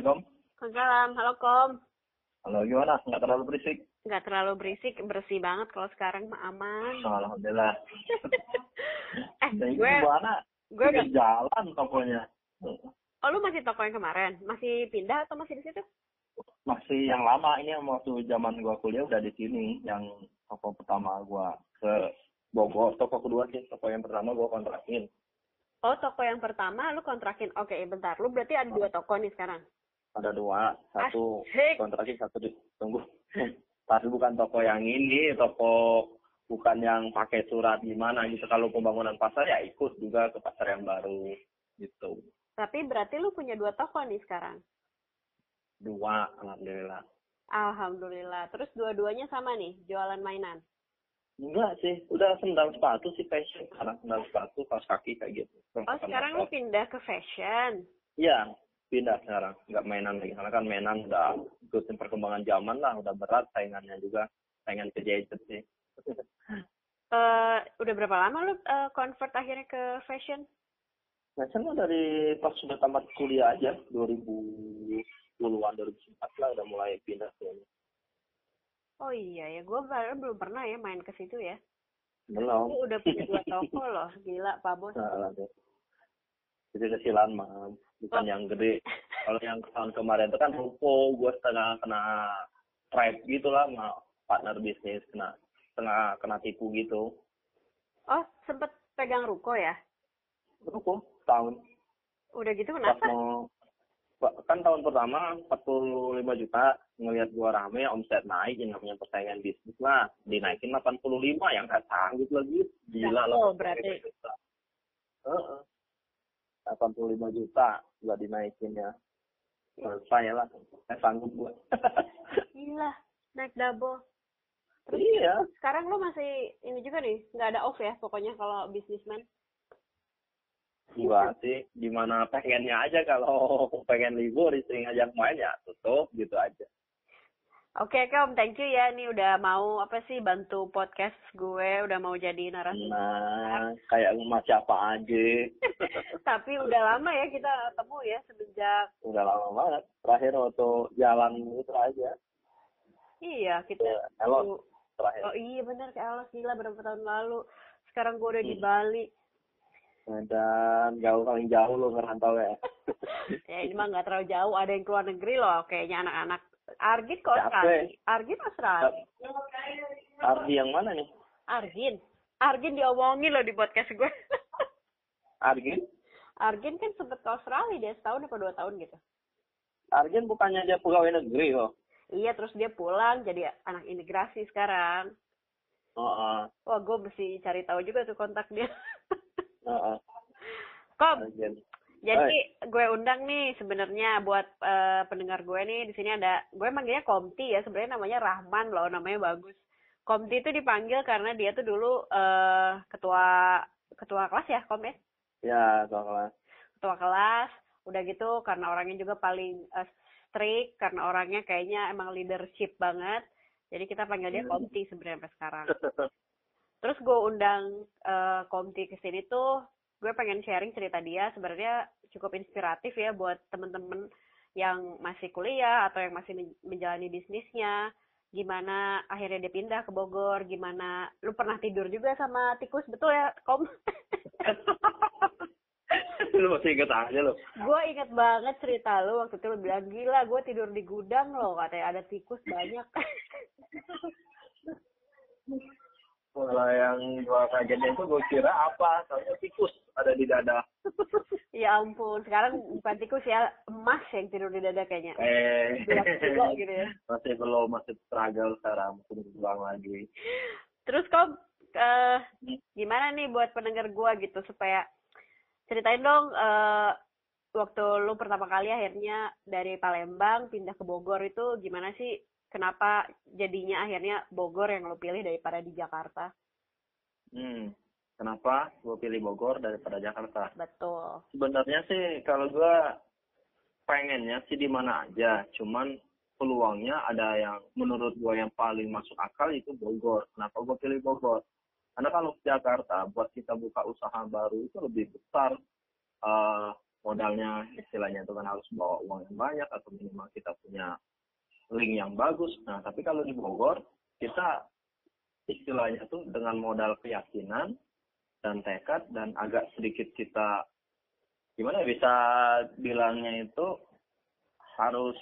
Assalamualaikum. Waalaikumsalam. Halo Kom. Halo, gimana? Nggak terlalu berisik? Nggak terlalu berisik, bersih banget kalau sekarang mah aman. Alhamdulillah. eh, Jadi gue gimana? gue udah Di jalan tokonya. Oh, lu masih toko yang kemarin? Masih pindah atau masih di situ? Masih yang lama ini yang waktu zaman gua kuliah udah di sini. Yang toko pertama gua ke Bogor. Toko kedua sih. Toko yang pertama gua kontrakin. Oh, toko yang pertama lu kontrakin. Oke, bentar. Lu berarti ada dua toko nih sekarang. Ada dua. Satu Asik. kontrakin, satu di tunggu. Tapi bukan toko yang ini. Toko bukan yang pakai surat gimana gitu. Kalau pembangunan pasar ya ikut juga ke pasar yang baru gitu. Tapi berarti lu punya dua toko nih sekarang. Dua, alhamdulillah. Alhamdulillah. Terus dua-duanya sama nih, jualan mainan. Enggak sih, udah sendal sepatu sih fashion. Karena sendal sepatu, kaos kaki kayak gitu. Oh, sekarang lu pindah ke fashion. Iya, pindah sekarang. Enggak mainan lagi. Karena kan mainan udah ikutin perkembangan zaman lah. Udah berat saingannya juga. Saingan ke gadget sih. Eh, udah berapa lama lu eh, convert akhirnya ke fashion? Fashion mah dari pas sudah tamat kuliah aja. 2010-an, 2004 lah udah mulai pindah ke ini. Oh iya ya, gue belum pernah ya main ke situ ya. Belum. Lu udah punya dua toko loh, gila Pak Bos. Nah. Jadi kecilan mah, bukan yang gede. Kalau yang tahun kemarin itu kan ruko, gue setengah kena trap gitu lah sama partner bisnis, kena setengah kena tipu gitu. Oh, sempet pegang ruko ya? Ruko tahun Udah gitu pas kenapa? mau kan tahun pertama 45 juta ngelihat gua rame omset naik yang namanya persaingan bisnis lah dinaikin 85 yang nggak sanggup lagi gila lah Oh, berarti. Heeh. 85 juta gua dinaikin ya. Selesai lah. Saya sanggup gua Gila, naik double. Terus iya. sekarang lo masih ini juga nih, nggak ada off ya pokoknya kalau bisnismen. gua sih gimana pengennya aja kalau pengen libur istri ngajak main ya tutup gitu aja Oke, Kom, thank you ya. Nih udah mau apa sih bantu podcast gue, udah mau jadi narasumber. nah kayak rumah siapa aja Tapi udah lama ya kita ketemu ya semenjak udah lama banget terakhir waktu jalan itu aja iya kita Ya, Elon terakhir Oh iya benar kayak Allah gila beberapa tahun lalu. Sekarang gue udah di Hmm. Bali. dan jauh paling jauh lu ngerantau ya Ya ini mah nggak terlalu jauh. Ada yang keluar negeri loh kayaknya anak-anak. Argin Siapa? Australia. Argin Australia. Ardi yang mana nih Argin. Argin diomongin loh di podcast gue. Argin Argin kan sempet ke Australia dia setahun apa dua tahun gitu. Argin bukannya dia pegawai negeri kok Iya terus dia pulang jadi anak imigrasi sekarang. oh, oh, Wah gue mesti cari tahu juga tuh kontak dia. oh, oh. Kom, Argin Jadi gue undang nih sebenarnya buat eh, pendengar gue nih di sini ada gue manggilnya Komti ya sebenarnya namanya Rahman loh namanya bagus. Komti itu dipanggil karena dia tuh dulu eh ketua ketua kelas ya Kom ya ya soalnya ketua kelas udah gitu karena orangnya juga paling eh, strict karena orangnya kayaknya emang leadership banget jadi kita panggil dia Hmm. Komti sebenarnya sampai sekarang. Terus gue undang eh, Komti ke sini tuh, gue pengen sharing cerita dia. Sebenarnya cukup inspiratif ya buat temen-temen yang masih kuliah atau yang masih men- menjalani bisnisnya. Gimana akhirnya dia pindah ke Bogor, gimana lu pernah tidur juga sama tikus, betul ya, Kom? lu masih inget aja lu gue inget banget cerita lu waktu itu lu bilang, gila gue tidur di gudang loh, katanya ada tikus banyak. kalau yang gua kagetnya itu gua kira apa soalnya tikus ada di dada ya ampun, sekarang bukan tikus ya, emas yang tidur di dada kayaknya. eh gitu ya. masih belum masih struggle sekarang masih berjuang lagi Terus kok eh gimana nih buat pendengar gua gitu supaya ceritain dong eh waktu lu pertama kali akhirnya dari Palembang pindah ke Bogor itu gimana sih? Kenapa jadinya akhirnya Bogor yang lu pilih daripada di Jakarta? hmm kenapa? Gua pilih Bogor daripada Jakarta. Betul. sebenarnya sih kalau gua pengennya sih di mana aja. Cuman peluangnya ada yang menurut gua yang paling masuk akal itu Bogor. Kenapa gua pilih Bogor? Karena kalau ke Jakarta buat kita buka usaha baru itu lebih besar eh, modalnya istilahnya itu kan harus bawa uang yang banyak atau minimal kita punya link yang bagus. Nah, tapi kalau di Bogor kita istilahnya tuh dengan modal keyakinan dan tekad dan agak sedikit kita gimana ya, bisa bilangnya itu harus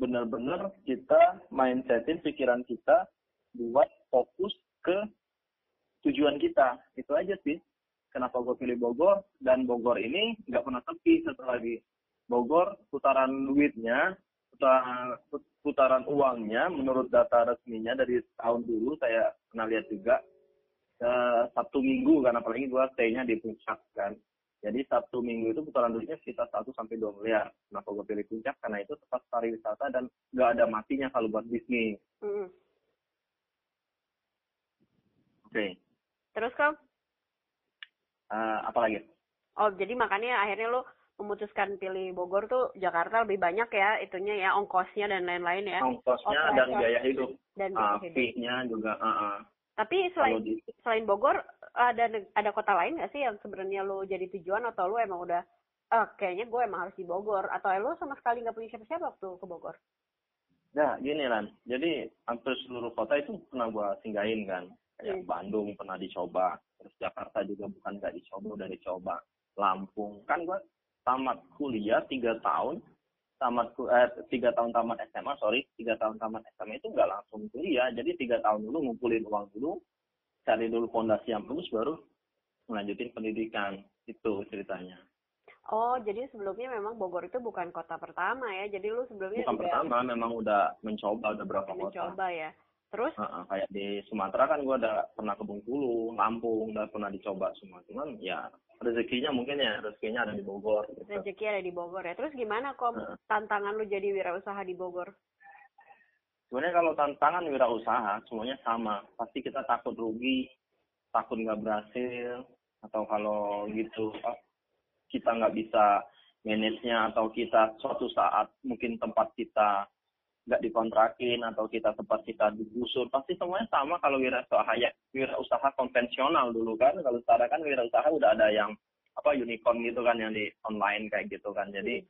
benar-benar kita mindsetin pikiran kita buat fokus ke tujuan kita. Itu aja sih kenapa gue pilih Bogor. Dan Bogor ini nggak pernah tepi setelah di Bogor putaran duitnya putaran, putaran uangnya menurut data resminya dari tahun dulu saya pernah lihat juga eh, Sabtu Minggu kan apalagi gue stay-nya di puncak kan jadi Sabtu Minggu itu putaran duitnya sekitar 1 sampai 2 miliar. Kenapa gue pilih puncak? Karena itu tempat pariwisata dan nggak ada matinya kalau buat bisnis. Mm. Oke. Okay. Terus kok? Uh, apa lagi? Oh, jadi makanya akhirnya lo memutuskan pilih Bogor tuh Jakarta lebih banyak ya itunya ya ongkosnya dan lain-lain ya. Ongkosnya oh, dan biaya hidup. Dan uh, fee-nya juga. Uh, uh. Tapi selain di... selain Bogor ada ada kota lain nggak sih yang sebenarnya lo jadi tujuan atau lo emang udah oh, kayaknya gue emang harus di Bogor atau lo sama sekali nggak punya siapa-siapa waktu ke Bogor? Nah, gini Lan. Jadi hampir seluruh kota itu pernah gue singgahin kan. Kayak hmm. Bandung pernah dicoba. Terus Jakarta juga bukan nggak dicoba, udah dicoba. Lampung. Kan gue tamat kuliah tiga tahun tamat eh, tiga tahun tamat SMA sorry tiga tahun tamat SMA itu nggak langsung kuliah. Jadi tiga tahun dulu ngumpulin uang dulu cari dulu fondasi yang bagus baru melanjutin pendidikan. Itu ceritanya. Oh jadi sebelumnya memang Bogor itu bukan kota pertama ya? Jadi lu sebelumnya bukan juga pertama memang udah mencoba udah berapa mencoba kota. mencoba ya terus uh, uh, kayak di Sumatera kan gua ada pernah ke Bengkulu Lampung udah pernah dicoba semua cuman ya rezekinya mungkin ya rezekinya ada di Bogor. Gitu. Rezeki ada di Bogor ya. Terus gimana kok nah. tantangan lu jadi wirausaha di Bogor? Sebenarnya kalau tantangan wirausaha semuanya sama. Pasti kita takut rugi, takut nggak berhasil, atau kalau gitu kita nggak bisa manage-nya atau kita suatu saat mungkin tempat kita nggak dikontrakin atau kita tempat kita digusur. Pasti semuanya sama kalau wirausaha ya wirausaha konvensional dulu kan. Kalau sekarang kan wirausaha udah ada yang apa unicorn gitu kan yang di online kayak gitu kan. Jadi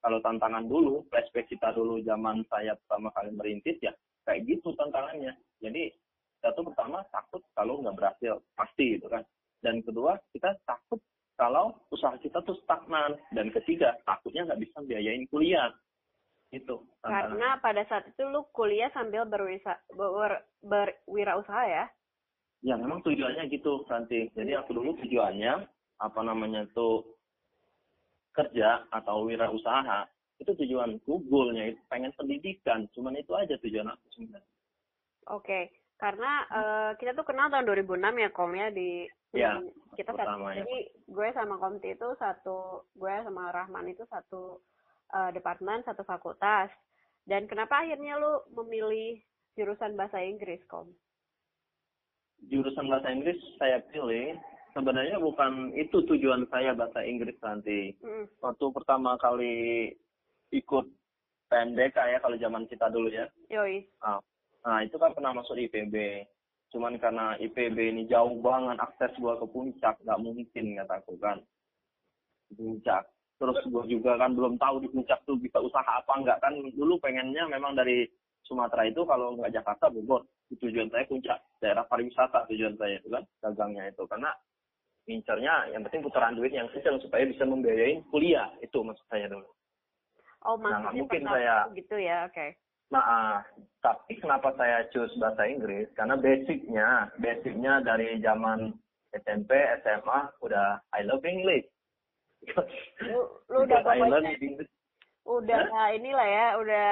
kalau tantangan dulu flashback kita dulu zaman saya pertama kali merintis ya kayak gitu tantangannya. Jadi satu pertama takut kalau nggak berhasil. Pasti gitu kan. Dan kedua kita takut kalau usaha kita tuh stagnan. Dan ketiga takutnya nggak bisa biayain kuliah itu karena pada saat itu lu kuliah sambil berwisa, ber, berwirausaha ya? Ya memang tujuannya gitu nanti jadi aku dulu tujuannya apa namanya tuh kerja atau wirausaha itu tujuanku goalnya itu pengen pendidikan. Cuman itu aja tujuan aku sebenarnya. Oke. Okay. karena uh, kita tuh kenal tahun 2006 ya kom ya di ya, kita satu ya. jadi gue sama komti itu satu gue sama Rahman itu satu uh, departemen satu fakultas. Dan kenapa akhirnya lu memilih jurusan bahasa Inggris kom? Jurusan bahasa Inggris saya pilih sebenarnya bukan itu tujuan saya bahasa Inggris nanti. Mm. waktu pertama kali ikut PMDK ya kalau zaman kita dulu ya. Yoi. Nah, nah itu kan pernah masuk IPB cuman karena IPB ini jauh banget akses gua ke puncak nggak mungkin kataku kan. Puncak terus gue juga kan belum tahu di puncak tuh bisa usaha apa enggak kan dulu pengennya memang dari Sumatera itu kalau nggak Jakarta Bogor tujuan saya puncak daerah pariwisata tujuan saya itu kan dagangnya itu karena incernya yang penting putaran duit yang kecil supaya bisa membiayai kuliah itu maksud saya dulu. Oh nah, mungkin saya gitu ya oke. Okay. Nah, uh, tapi kenapa saya choose bahasa Inggris? Karena basicnya, basicnya dari zaman SMP, SMA udah I love English lu lu udah pokoknya udah huh? inilah ya udah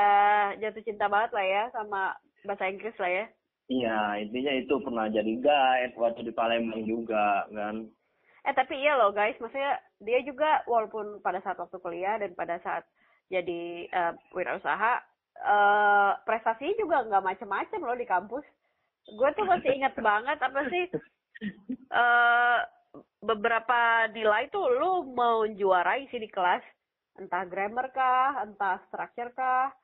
jatuh cinta banget lah ya sama bahasa Inggris lah ya. Iya intinya itu pernah jadi guide waktu di Palembang juga kan. Eh tapi iya loh guys maksudnya dia juga walaupun pada saat waktu kuliah dan pada saat jadi uh, wirausaha uh, prestasinya juga nggak macem-macem loh di kampus. Gue tuh masih ingat banget apa sih uh, beberapa nilai tuh lu mau juarai sih di kelas. Entah grammar kah entah structure kah.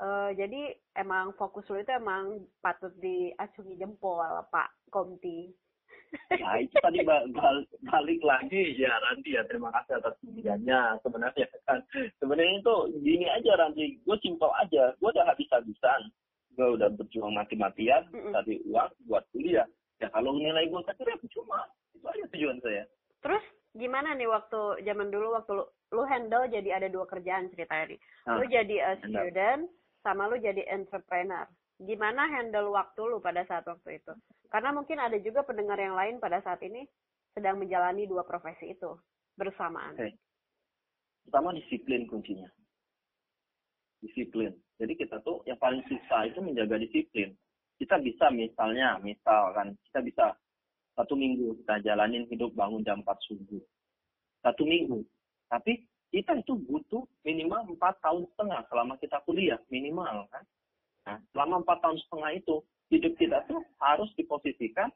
Uh, jadi emang fokus lu itu emang patut diacungi jempol pak Komti. Nah itu tadi ba- bal- balik lagi. Ya Ranti ya terima kasih atas pilihannya sebenarnya kan sebenarnya itu gini aja Ranti gue simpel aja. Gue udah habis-habisan. Gue udah berjuang mati-matian Mm-mm. tadi uang buat kuliah ya kalau nilai gue kecil ya percuma itu aja tujuan saya Terus gimana nih waktu zaman dulu waktu lu, lu handle jadi ada dua kerjaan ceritanya nih. Nah, lu jadi a student sama lu jadi entrepreneur. Gimana handle waktu lu pada saat waktu itu? Karena mungkin ada juga pendengar yang lain pada saat ini sedang menjalani dua profesi itu bersamaan. Oke. pertama disiplin kuncinya disiplin jadi kita tuh yang paling susah itu menjaga disiplin kita bisa misalnya misalkan kita bisa satu minggu kita jalanin hidup bangun jam 4 subuh. Satu minggu. Tapi kita itu butuh minimal empat tahun setengah selama kita kuliah minimal kan? Nah selama empat tahun setengah itu hidup kita tuh harus diposisikan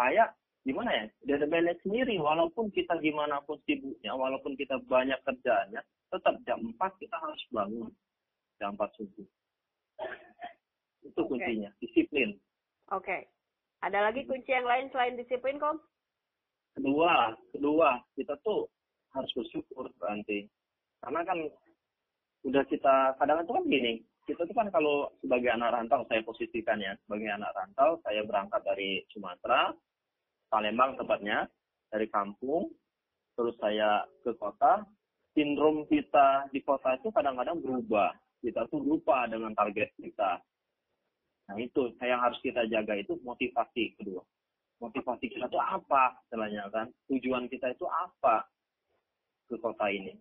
kayak gimana ya dari manage sendiri. Walaupun kita gimana pun sibuknya walaupun kita banyak kerjaannya tetap jam 4 kita harus bangun jam 4 subuh itu Oke. kuncinya disiplin Oke. Ada lagi kunci yang lain selain disiplin, Kom? kedua kedua kita tuh harus bersyukur nanti karena kan udah kita kadang itu kan gini kita tuh kan kalau sebagai anak rantau saya posisikan ya sebagai anak rantau saya berangkat dari Sumatera Palembang tepatnya dari kampung terus saya ke kota sindrom kita di kota itu kadang-kadang berubah kita tuh lupa dengan target kita nah itu yang harus kita jaga itu motivasi kedua motivasi kita itu apa istilahnya kan tujuan kita itu apa ke kota ini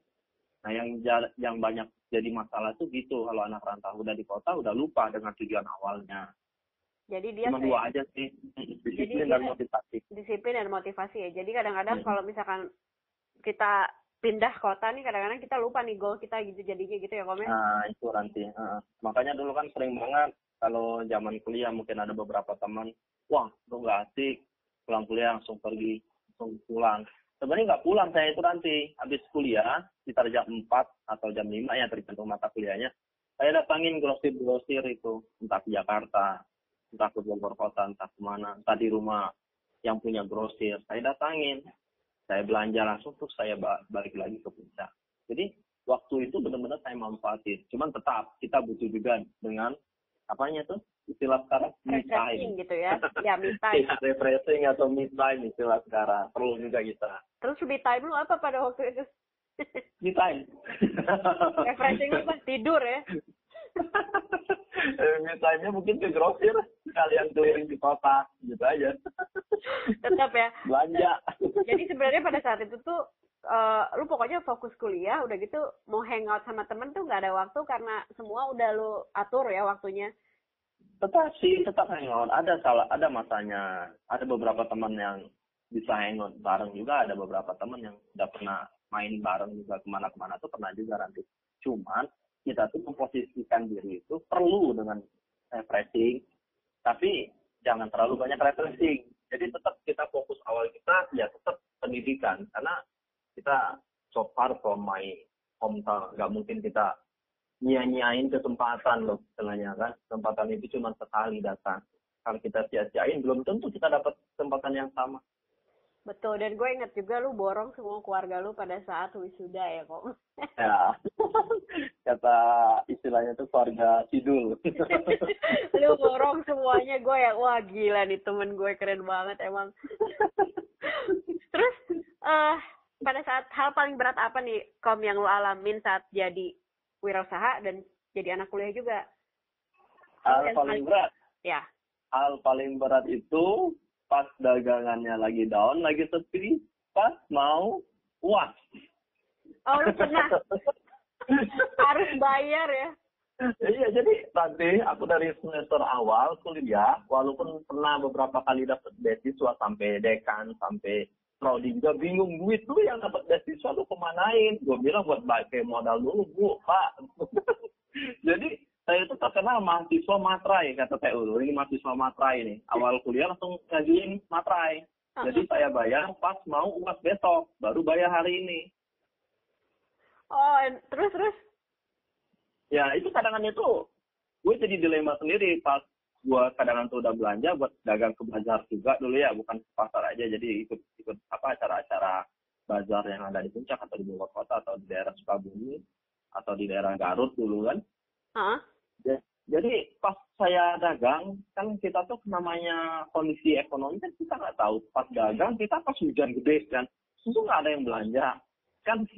nah yang yang banyak jadi masalah tuh gitu kalau anak rantau udah di kota udah lupa dengan tujuan awalnya Jadi dia cuma dua aja sih disiplin dan motivasi disiplin dan motivasi ya. Jadi kadang-kadang Hmm. kalau misalkan kita pindah kota nih kadang-kadang kita lupa nih goal kita gitu jadinya gitu ya, Kom ya? nah itu nanti Heeh. makanya dulu kan sering banget kalau zaman kuliah mungkin ada beberapa teman wah lu nggak asik pulang kuliah langsung pergi langsung pulang. Sebenarnya nggak pulang saya itu nanti habis kuliah sekitar jam 4 atau jam 5 ya tergantung mata kuliahnya saya datangin grosir-grosir itu entah ke Jakarta entah ke Bogor kota entah ke mana entah di rumah yang punya grosir saya datangin saya belanja langsung terus saya ba- balik lagi ke puncak. Jadi waktu itu benar-benar saya manfaatin cuman tetap kita butuh juga dengan apanya tuh istilah sekarang me Refreshing time gitu ya. Ya, me time. Iya, refreshing atau me time istilah sekarang perlu juga kita Terus me time lu apa pada waktu itu? me time Refreshing apa? Tidur ya? me time-nya mungkin ke grosir kalian keliling di kota gitu aja Tetap ya. belanja Jadi sebenarnya pada saat itu tuh eh, lu pokoknya fokus kuliah, udah gitu mau hangout sama temen tuh nggak ada waktu karena semua udah lu atur ya waktunya. tetap sih tetap hangout. Ada salah ada masanya. Ada beberapa teman yang bisa hangout bareng juga. Ada beberapa teman yang udah pernah main bareng juga ke mana-kemana tuh pernah juga nanti cuman kita tuh memposisikan diri itu perlu dengan refreshing. Tapi jangan terlalu banyak refreshing. Jadi tetap kita fokus awal kita ya tetap pendidikan. Karena kita so far from my hometown. Nggak mungkin kita nyia-nyiain kesempatan loh istilahnya kan? Kesempatan itu cuma sekali datang. Kalau kita sia-siain belum tentu kita dapat kesempatan yang sama. Betul, dan gue inget juga lu borong semua keluarga lu pada saat wisuda ya kok. ya. Kata istilahnya tuh keluarga sidul lu borong semuanya, gue yang wah gila nih temen gue keren banget emang. Terus eh pada saat hal paling berat apa nih kom yang lu alamin saat jadi wirausaha dan jadi anak kuliah juga? hal paling berat Ya, hal paling berat itu pas dagangannya lagi down lagi sepi pas mau uas oh lu pernah harus bayar ya? Iya, jadi nanti aku dari semester awal kuliah, walaupun pernah beberapa kali dapat beasiswa sampai dekan, sampai prodi juga bingung duit tuh yang dapat beasiswa lu kemanain? Gue bilang buat pakai modal dulu, bu, pak. jadi saya itu terkenal mahasiswa matrai kata TU. Ini mahasiswa matrai nih. Awal kuliah langsung ngajuin matrai. Jadi saya bayar pas mau uas besok, baru bayar hari ini. Oh, terus terus ya itu kadang-kadang itu gue jadi dilema sendiri pas gua kadang tuh udah belanja buat dagang ke bazar juga dulu ya bukan ke pasar aja. Jadi ikut ikut apa acara-acara bazar yang ada di puncak atau di Bogor kota atau di daerah Sukabumi atau di daerah Garut dulu kan. Hah? jadi pas saya dagang kan kita tuh namanya kondisi ekonomi kan kita nggak tahu. Pas dagang kita pas hujan gede kan itu nggak ada yang belanja. Kan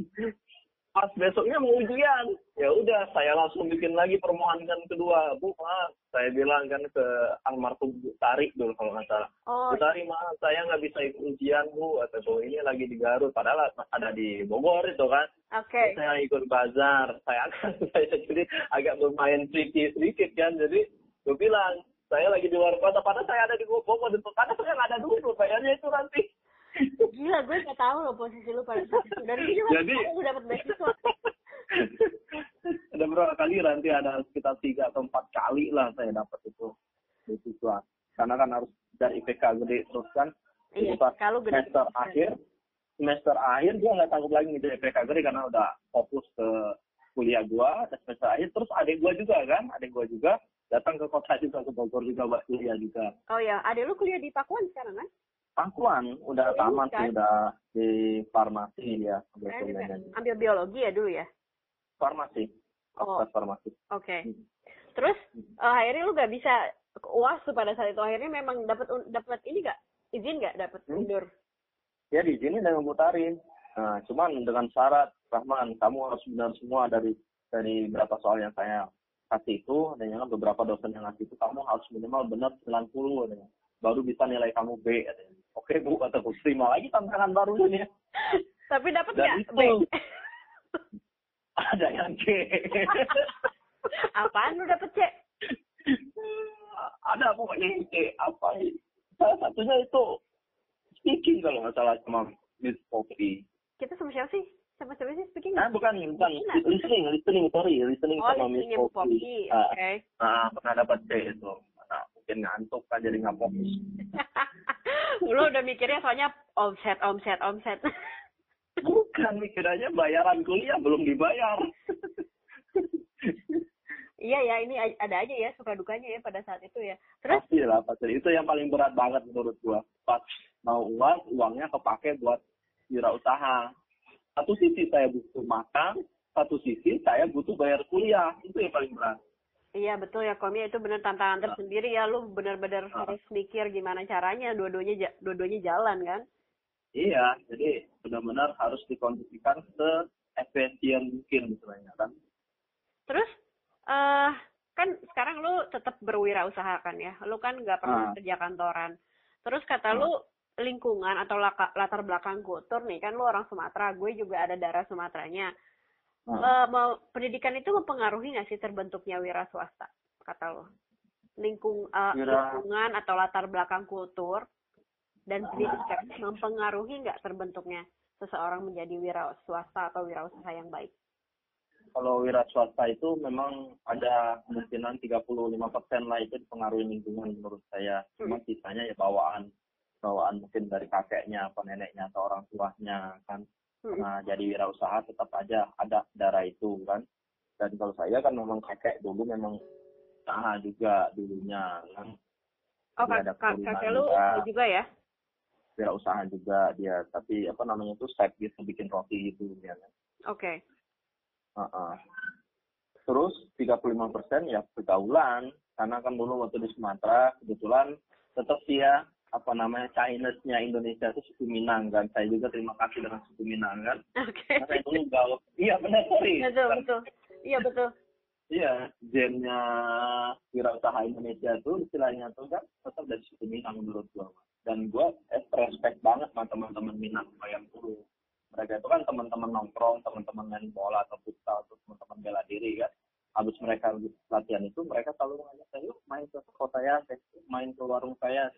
pas besoknya mau ujian. Ya udah saya langsung bikin lagi permohonan kedua. Bu maaf. Saya bilang kan ke almarhum Bu Tari dulu kalau nggak salah. Oh, Bu Tari maaf saya nggak bisa ikut ujian bu. Atau bu ini lagi di Garut. Padahal ada di Bogor itu kan. Oke. saya ikut bazar. Saya akan saya jadi agak bermain tricky sedikit kan. Jadi gue bilang saya lagi di luar kota. Padahal saya ada di Bogor itu karena saya nggak ada dulu bayarnya itu nanti Gila, gue gak tahu loh posisi lu pada saat itu. Dan ini juga Jadi- gue dapet beasiswa. ada berapa kali nanti ada sekitar tiga atau empat kali lah saya dapat itu beasiswa karena kan harus dari IPK gede terus kan Iya, kalau gede. semester akhir semester akhir gua nggak sanggup lagi ngejar IPK gede karena udah fokus ke kuliah gua dan semester akhir terus adik gua juga kan adik gua juga datang ke kota juga ke Bogor juga buat kuliah juga Oh ya, ada lu kuliah di Pakuan sekarang kan? Pangkuan udah Oh, tamat kan? udah di farmasi ya kuliahnya. Ambil biologi ya dulu ya? farmasi Oh. farmasi Oke. Terus eh, akhirnya lu gak bisa ke UAS tuh pada saat itu akhirnya memang dapat dapat ini gak izin gak dapat Hmm. undur? ya di sini dengan mutarin nah cuman dengan syarat Rahman kamu harus benar semua dari dari berapa soal yang saya kasih itu dan yang beberapa dosen yang ngasih itu kamu harus minimal benar 90 katanya. Baru bisa nilai kamu B katanya. oke bu kata bu terima lagi tantangan baru ini Tapi dapat nggak? B? ada yang C Apaan lu dapet C? ada pokoknya yang C apa ini? salah satunya itu speaking kalau nggak salah sama Miss Poppy Kita sama siapa sih? Sama siapa sih speaking? Ah, bukan, bukan. Listening, listening, sorry. Listening Oh, sama Miss listening Poppy. Poppy. Ah, Oke. ah, pernah dapat C itu. Mungkin ngantuk kan jadi nggak fokus. lu udah mikirnya soalnya omset, omset, omset. Bukan, mikirnya bayaran kuliah belum dibayar. iya ya, ini ada aja ya suka dukanya ya pada saat itu ya. Terus Pasti lah, pasti. Itu yang paling berat banget menurut gua. Pas mau uang, uangnya kepake buat wirausaha. Satu sisi saya butuh makan, satu sisi saya butuh bayar kuliah. Itu yang paling berat. Iya betul ya Komi itu benar tantangan tersendiri ya lu benar-benar Ah. harus mikir gimana caranya dua-duanya dua-duanya jalan kan. Iya, jadi benar-benar harus dikondisikan se-efisien mungkin misalnya kan. Terus eh kan sekarang lu tetap berwirausaha kan ya. Lu kan nggak pernah Ah. kerja kantoran. Terus kata Ah. lu lingkungan atau laka- latar belakang kultur nih kan lu orang Sumatera, gue juga ada darah Sumateranya. Mau pendidikan itu mempengaruhi nggak sih terbentuknya wira swasta kata lo? Lingkung eh, Wira- lingkungan atau latar belakang kultur dan pendidikan mempengaruhi nggak terbentuknya seseorang menjadi wira swasta atau wirausaha yang baik? kalau wira swasta itu memang ada kemungkinan 35% lah itu dipengaruhi lingkungan menurut saya. Cuma sisanya ya bawaan bawaan mungkin dari kakeknya, apa neneknya atau orang tuanya kan. Nah, jadi wirausaha tetap aja ada darah itu kan. Dan kalau saya kan memang kakek dulu memang usaha juga dulunya kan. Oh, kak, kakek lu juga. juga ya? Wirausaha juga dia, tapi apa namanya itu side gitu bikin roti gitu ya kan. Oke. Heeh. Terus 35% ya pergaulan karena kan dulu waktu di Sumatera kebetulan tetap ya apa namanya Chinese-nya Indonesia itu suku Minang kan. Saya juga terima kasih dengan suku Minang kan. Oke. Karena saya dulu gaul. Iya benar sorry. Betul, betul. Iya, betul. Iya, gennya wirausaha Indonesia itu istilahnya tuh kan tetap dari suku Minang menurut gua. Dan gua eh, respect banget sama teman-teman Minang yang dulu. Mereka itu kan teman-teman nongkrong, teman-teman main bola atau futsal, atau teman-teman bela diri kan. Habis mereka latihan itu, mereka selalu mengajak saya, yuk main ke kota saya, main ke warung saya.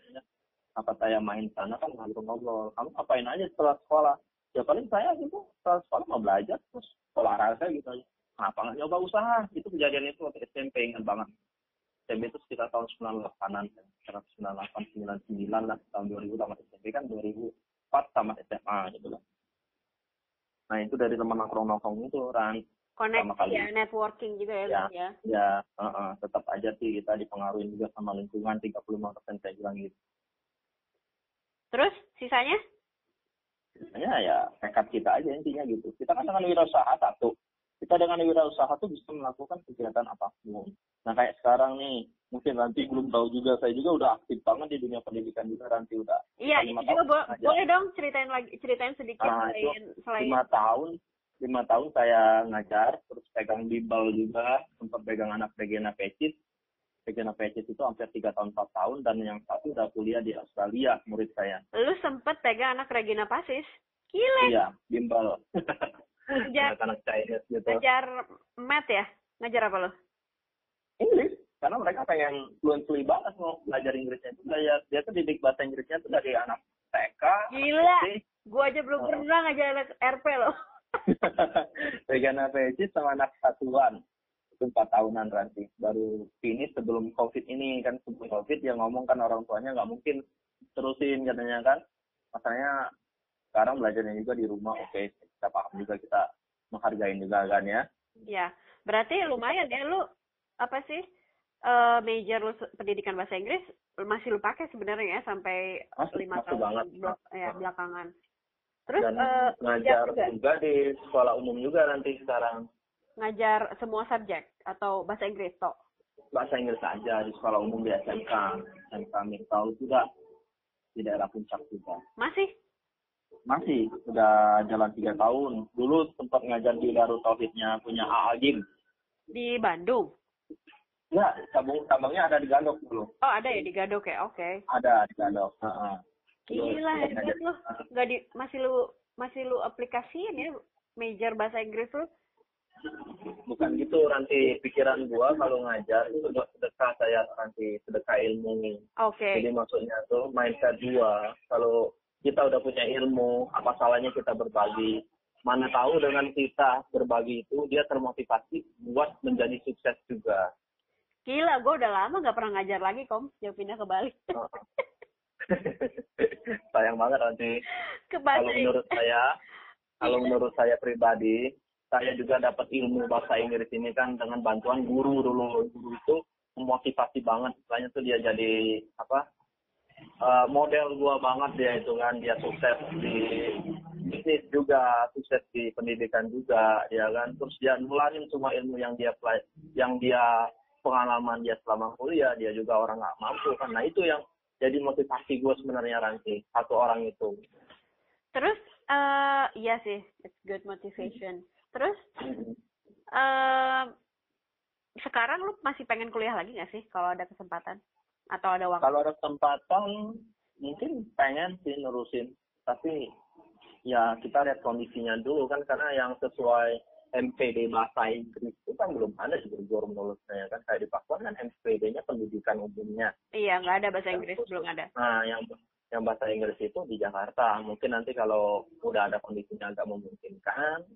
Apa saya main sana kan ngobrol-ngobrol. Kamu ngapain aja setelah sekolah? Ya paling saya gitu, setelah sekolah mau belajar, terus olahraga gitu aja kenapa nggak nyoba usaha itu kejadian itu waktu SMP ingat banget SMP itu sekitar tahun 98an sekitar 98 99 lah tahun 2000 tamat SMP kan 2004 tamat SMA gitu lah nah itu dari teman nongkrong nongkrong itu kan Koneksi ya, networking juga ya, Ya. Ya. ya uh, uh, tetap aja sih kita dipengaruhi juga sama lingkungan 35% saya bilang gitu Terus sisanya? Sebenarnya ya tekad kita aja intinya gitu. Kita kan dengan wirausaha satu. Kita dengan wirausaha tuh bisa melakukan kegiatan apa pun. Nah kayak sekarang nih, mungkin nanti belum tahu juga, saya juga udah aktif banget di dunia pendidikan juga nanti udah Iya, itu juga bo- aja. boleh dong ceritain lagi ceritain sedikit Ah, itu selain selain lima tahun, lima tahun saya ngajar, terus pegang bimbel juga, sempat pegang anak Regina Pecis. Regina Pecis itu hampir tiga tahun, empat tahun, dan yang satu udah kuliah di Australia, murid saya. lu sempet pegang anak Regina Pasis. Gile, Iya, bimbel. Ngajar- Anak-anak Chinese gitu. ngajar mat ya? Ngajar apa lo? Inggris karena mereka pengen fluently banget mau belajar Inggrisnya juga ya dia tuh didik bahasa Inggrisnya tuh dari anak TK Gila. Gua aja belum Oh. pernah ngajar anak RP loh. Regina Pecis sama anak satuan itu empat tahunan nanti baru finish sebelum covid ini kan sebelum covid dia ngomong kan orang tuanya nggak mungkin terusin katanya kan. Makanya sekarang belajarnya juga di rumah oke kita paham juga kita menghargai juga kan ya. Ya, berarti lumayan ya lu apa sih eh major lu pendidikan bahasa Inggris masih lu pakai sebenarnya ya sampai Masih- lima masih tahun banget. belak- ya, belakangan. Terus dan eh, ngajar juga? juga di sekolah umum juga nanti sekarang ngajar semua subjek atau bahasa Inggris toh? bahasa Inggris aja di sekolah umum di SMK SMK Mirtau juga di daerah puncak juga Masih? masih udah jalan tiga tahun dulu sempat ngajar di Darut Tauhidnya punya A Agim Di Bandung? ya cabang cabangnya ada di Gandok dulu Oh ada ya di Gadok ya? Oke. ada di Gandok Heeh. Gila hebat lu. Nggak di masih lu masih lu aplikasiin ya major bahasa Inggris lu? Bukan gitu nanti pikiran gua kalau ngajar itu buat sedekah saya nanti sedekah ilmu Oke. Jadi maksudnya tuh mindset dua, kalau kita udah punya ilmu, apa salahnya kita berbagi? Mana tahu dengan kita berbagi itu dia termotivasi buat menjadi sukses juga. Gila, gue udah lama nggak pernah ngajar lagi, Kom. Jauh pindah ke Bali. Oh. Sayang banget nanti. Kalau menurut saya, kalau menurut saya pribadi, saya juga dapat ilmu bahasa Inggris ini kan dengan bantuan guru dulu. Guru itu memotivasi banget. Istilahnya tuh dia jadi apa? eh, model gua banget dia itu kan dia sukses di bisnis juga sukses di pendidikan juga ya kan terus dia nularin semua ilmu yang dia yang dia pengalaman dia selama kuliah dia juga orang nggak mampu nah itu yang jadi motivasi gue sebenarnya nanti satu orang itu Terus, eh iya sih, it's good motivation. Terus, eh sekarang lu masih pengen kuliah lagi nggak sih kalau ada kesempatan? Atau ada waktu? kalau ada kesempatan mungkin pengen sih nerusin. Tapi ya kita lihat kondisinya dulu kan karena yang sesuai MPD bahasa Inggris itu kan belum ada di Bogor menurutnya kan? Kayak di Papua kan MPD-nya pendidikan umumnya. Iya, nggak ada bahasa Inggris, belum ada. nah yang yang bahasa Inggris itu di Jakarta. Mungkin nanti kalau udah ada kondisinya agak memungkinkan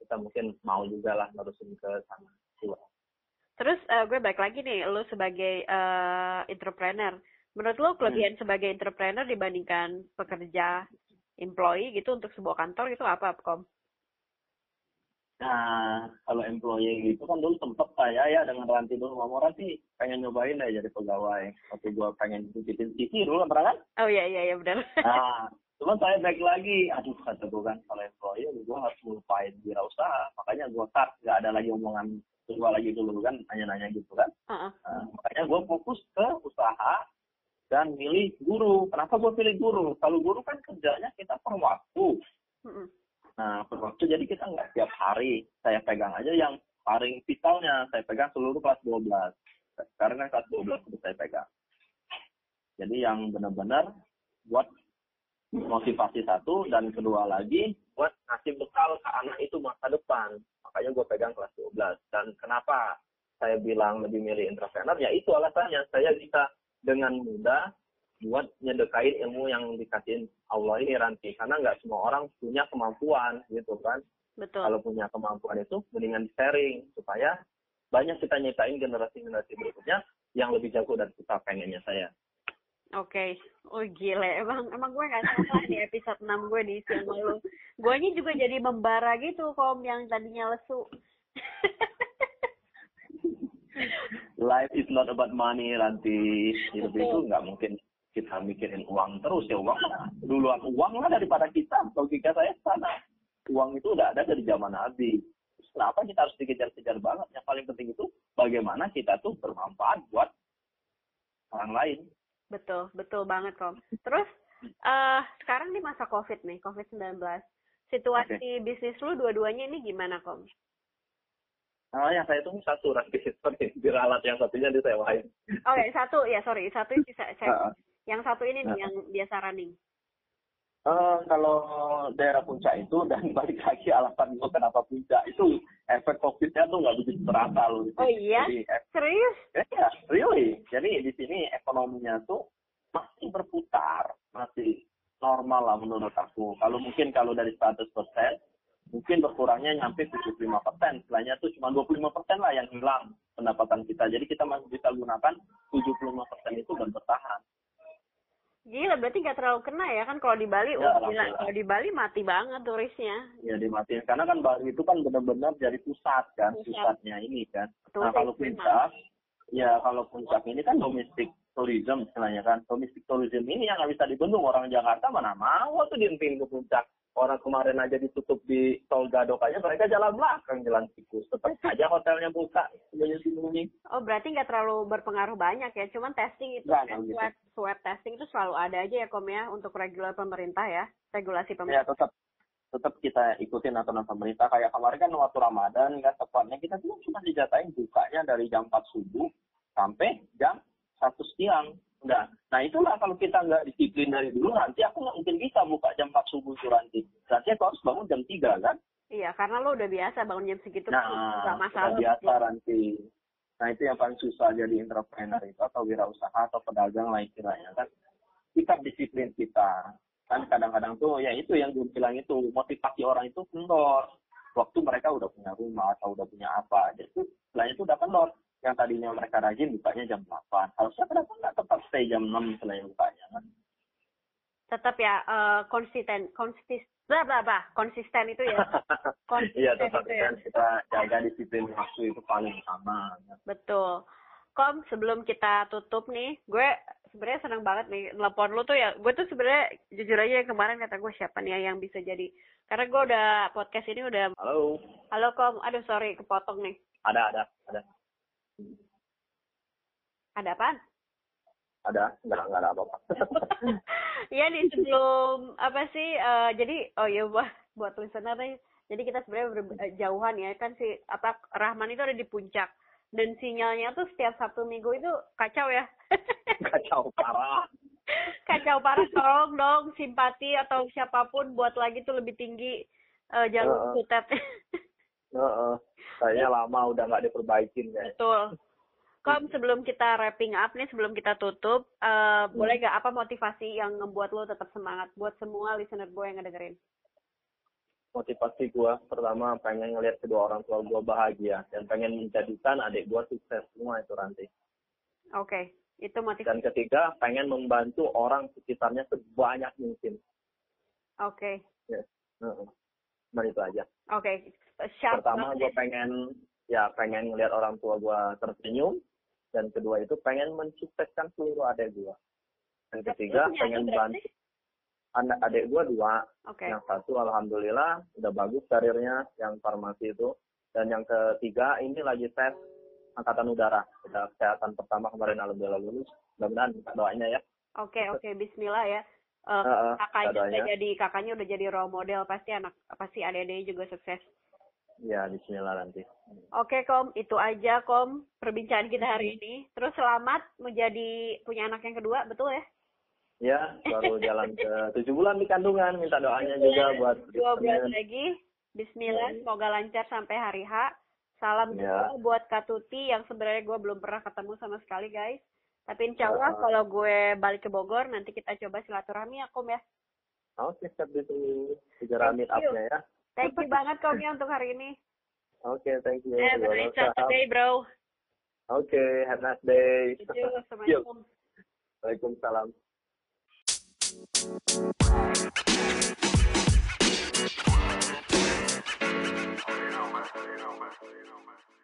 kita mungkin mau juga lah nerusin ke sana Juga. Terus eh, gue balik lagi nih, lu sebagai eh entrepreneur. Menurut lu kelebihan sebagai entrepreneur dibandingkan pekerja employee gitu untuk sebuah kantor itu apa, Kom? Nah, kalau employee gitu kan dulu sempet saya ya dengan Ranti dulu ngomong Ranti pengen nyobain deh jadi pegawai. Waktu gua pengen bikin TV dulu kan pernah kan? Oh iya iya iya benar. Nah, cuman saya back lagi, aduh kata gua kan kalau employee gua harus melupain wirausaha. Makanya gua cut, nggak ada lagi omongan gua lagi dulu kan, nanya-nanya gitu kan. Heeh. Nah, makanya gua fokus ke usaha dan milih guru. Kenapa gua pilih guru? Kalau guru kan kerjanya kita per waktu. Mm-mm. Nah, per waktu jadi kita nggak tiap hari. Saya pegang aja yang paling vitalnya. Saya pegang seluruh kelas 12. Sekarang kan kelas 12 itu saya pegang. Jadi yang benar-benar buat motivasi satu dan kedua lagi buat ngasih bekal ke anak itu masa depan. Makanya gue pegang kelas 12. Dan kenapa saya bilang lebih milih entrepreneur? Ya itu alasannya. Saya bisa dengan mudah buat nyedekain ilmu yang dikasihin Allah ini Ranti karena nggak semua orang punya kemampuan gitu kan Betul. kalau punya kemampuan itu mendingan sharing supaya banyak kita nyiptain generasi-generasi berikutnya yang lebih jago dari kita pengennya saya Oke, oh gile, emang emang gue gak salah di episode 6 gue diisi sama lu. Guanya juga jadi membara gitu, kom yang tadinya lesu. Life is not about money, Ranti. Hidup itu nggak mungkin kita mikirin uang terus ya uang duluan uang lah daripada kita. Logika saya sana. Uang itu udah ada dari zaman Nabi. Kenapa kita harus dikejar-kejar banget? Yang paling penting itu bagaimana kita tuh bermanfaat buat orang lain betul betul banget kom terus uh, sekarang di masa covid nih covid 19 situasi okay. bisnis lu dua-duanya ini gimana kom Oh, yang saya tunggu satu rantai sorry, diralat yang satunya disewain. Oke, okay, satu ya sorry, satu bisa saya. Yang satu ini nih, yang biasa running. Uh, kalau daerah puncak itu dan balik lagi alasan gue kenapa puncak itu efek covidnya tuh nggak begitu terasa loh. Oh iya? Jadi, Serius? Ya, yeah, really. Jadi di sini ekonominya tuh masih berputar, masih normal lah menurut aku. Kalau mungkin kalau dari 100 persen, mungkin berkurangnya nyampe 75 persen. Selainnya tuh cuma 25 persen lah yang hilang pendapatan kita. Jadi kita masih bisa gunakan 75 persen itu dan bertahan. Gila, berarti nggak terlalu kena ya kan kalau di Bali, ya, oh gila, kalau di Bali mati banget turisnya. Ya dimatiin, karena kan Bali itu kan benar-benar dari pusat kan, pusat. pusatnya ini kan. Betul, nah kalau puncak, ya kalau puncak ini kan domestik tourism istilahnya kan. Domestik tourism ini yang nggak bisa dibendung orang Jakarta mana mau tuh diintin ke puncak. Orang kemarin aja ditutup di tol Gadok aja mereka jalan belakang jalan tikus. Tetap aja hotelnya buka sembunyi oh berarti nggak terlalu berpengaruh banyak ya. Cuman testing itu kan, gitu. swab swab testing itu selalu ada aja ya kom ya untuk regular pemerintah ya regulasi pemerintah. Ya tetap tetap kita ikutin aturan pemerintah. Kayak kemarin kan waktu Ramadan kan tepatnya kita tuh cuma dijatain bukanya dari jam 4 subuh sampai jam satu siang Enggak. Nah itulah kalau kita nggak disiplin dari dulu nanti aku nggak mungkin bisa buka jam 4 subuh itu nanti. Nanti aku harus bangun jam 3 kan? Iya, karena lo udah biasa bangun jam segitu nah, nggak masalah. biasa nanti. Nah itu yang paling susah jadi entrepreneur itu atau wirausaha atau pedagang lah istilahnya kan. Kita disiplin kita. Kan kadang-kadang tuh ya itu yang gue bilang itu motivasi orang itu kendor. Waktu mereka udah punya rumah atau udah punya apa. Jadi istilahnya itu udah kendor yang tadinya mereka rajin bukanya jam 8. Harusnya kenapa nggak tetap stay jam 6 selain bukanya kan? Tetap ya uh, konsisten konsisten bla bla bla konsisten itu ya. Iya tetap itu ya. kita jaga disiplin waktu itu paling utama. Betul. Kom, sebelum kita tutup nih, gue sebenarnya senang banget nih telepon lu tuh ya. Gue tuh sebenarnya jujur aja yang kemarin kata gue siapa nih ya yang bisa jadi. Karena gue udah podcast ini udah. Halo. Halo Kom, aduh sorry kepotong nih. Ada ada ada. Ada apa? Ada, enggak, enggak ada apa-apa. Iya nih sebelum apa sih? Uh, jadi oh ya buat buat listener nih. Jadi kita sebenarnya berjauhan ya kan si apa Rahman itu ada di puncak dan sinyalnya tuh setiap Sabtu Minggu itu kacau ya. kacau parah. kacau parah tolong dong simpati atau siapa pun buat lagi tuh lebih tinggi uh, jalur uh, sutet. Uh, uh. Kayaknya lama udah nggak diperbaikin ya. Betul. Kom, sebelum kita wrapping up nih, sebelum kita tutup, uh, hmm. boleh gak apa motivasi yang membuat lo tetap semangat buat semua listener gue yang ngedengerin? Motivasi gue, pertama pengen ngeliat kedua orang tua gue bahagia dan pengen menjadikan adik gue sukses semua itu nanti. Oke, okay. itu motivasi. Dan ketiga, pengen membantu orang sekitarnya sebanyak mungkin. Oke. Okay. Yes. Uh -uh. itu aja. Oke. Okay. Pertama, gue pengen ya pengen ngeliat orang tua gue tersenyum. Dan kedua itu pengen mensukseskan seluruh adik gue dan ketiga pengen bantu anak adik gue dua. Okay. yang satu alhamdulillah udah bagus karirnya yang farmasi itu. Dan yang ketiga ini lagi tes angkatan udara. Udah kesehatan pertama kemarin alhamdulillah lulus. Mudah-mudahan doanya ya. Oke okay, oke okay. Bismillah ya. Uh, uh, kakaknya udah jadi kakaknya udah jadi role model. Pasti anak pasti adik-adiknya juga sukses Ya, bismillah nanti. Oke, Kom. Itu aja, Kom, perbincangan kita hari ini. Terus selamat menjadi punya anak yang kedua, betul ya? Ya, baru jalan ke tujuh bulan di kandungan. Minta doanya juga buat dua bulan lagi. Bismillah, ya. semoga lancar sampai hari H. Salam ya. buat Kak Tuti yang sebenarnya gue belum pernah ketemu sama sekali, guys. Tapi insya Allah uh, kalau gue balik ke Bogor, nanti kita coba silaturahmi ya, Kom ya. Oke, siap itu. Segera meet up-nya ya. Thank you banget Komnya untuk hari ini. Oke, okay, thank you. Have a nice day, bro. Oke, okay, have a nice day. Assalamualaikum. Waalaikumsalam. know, man. You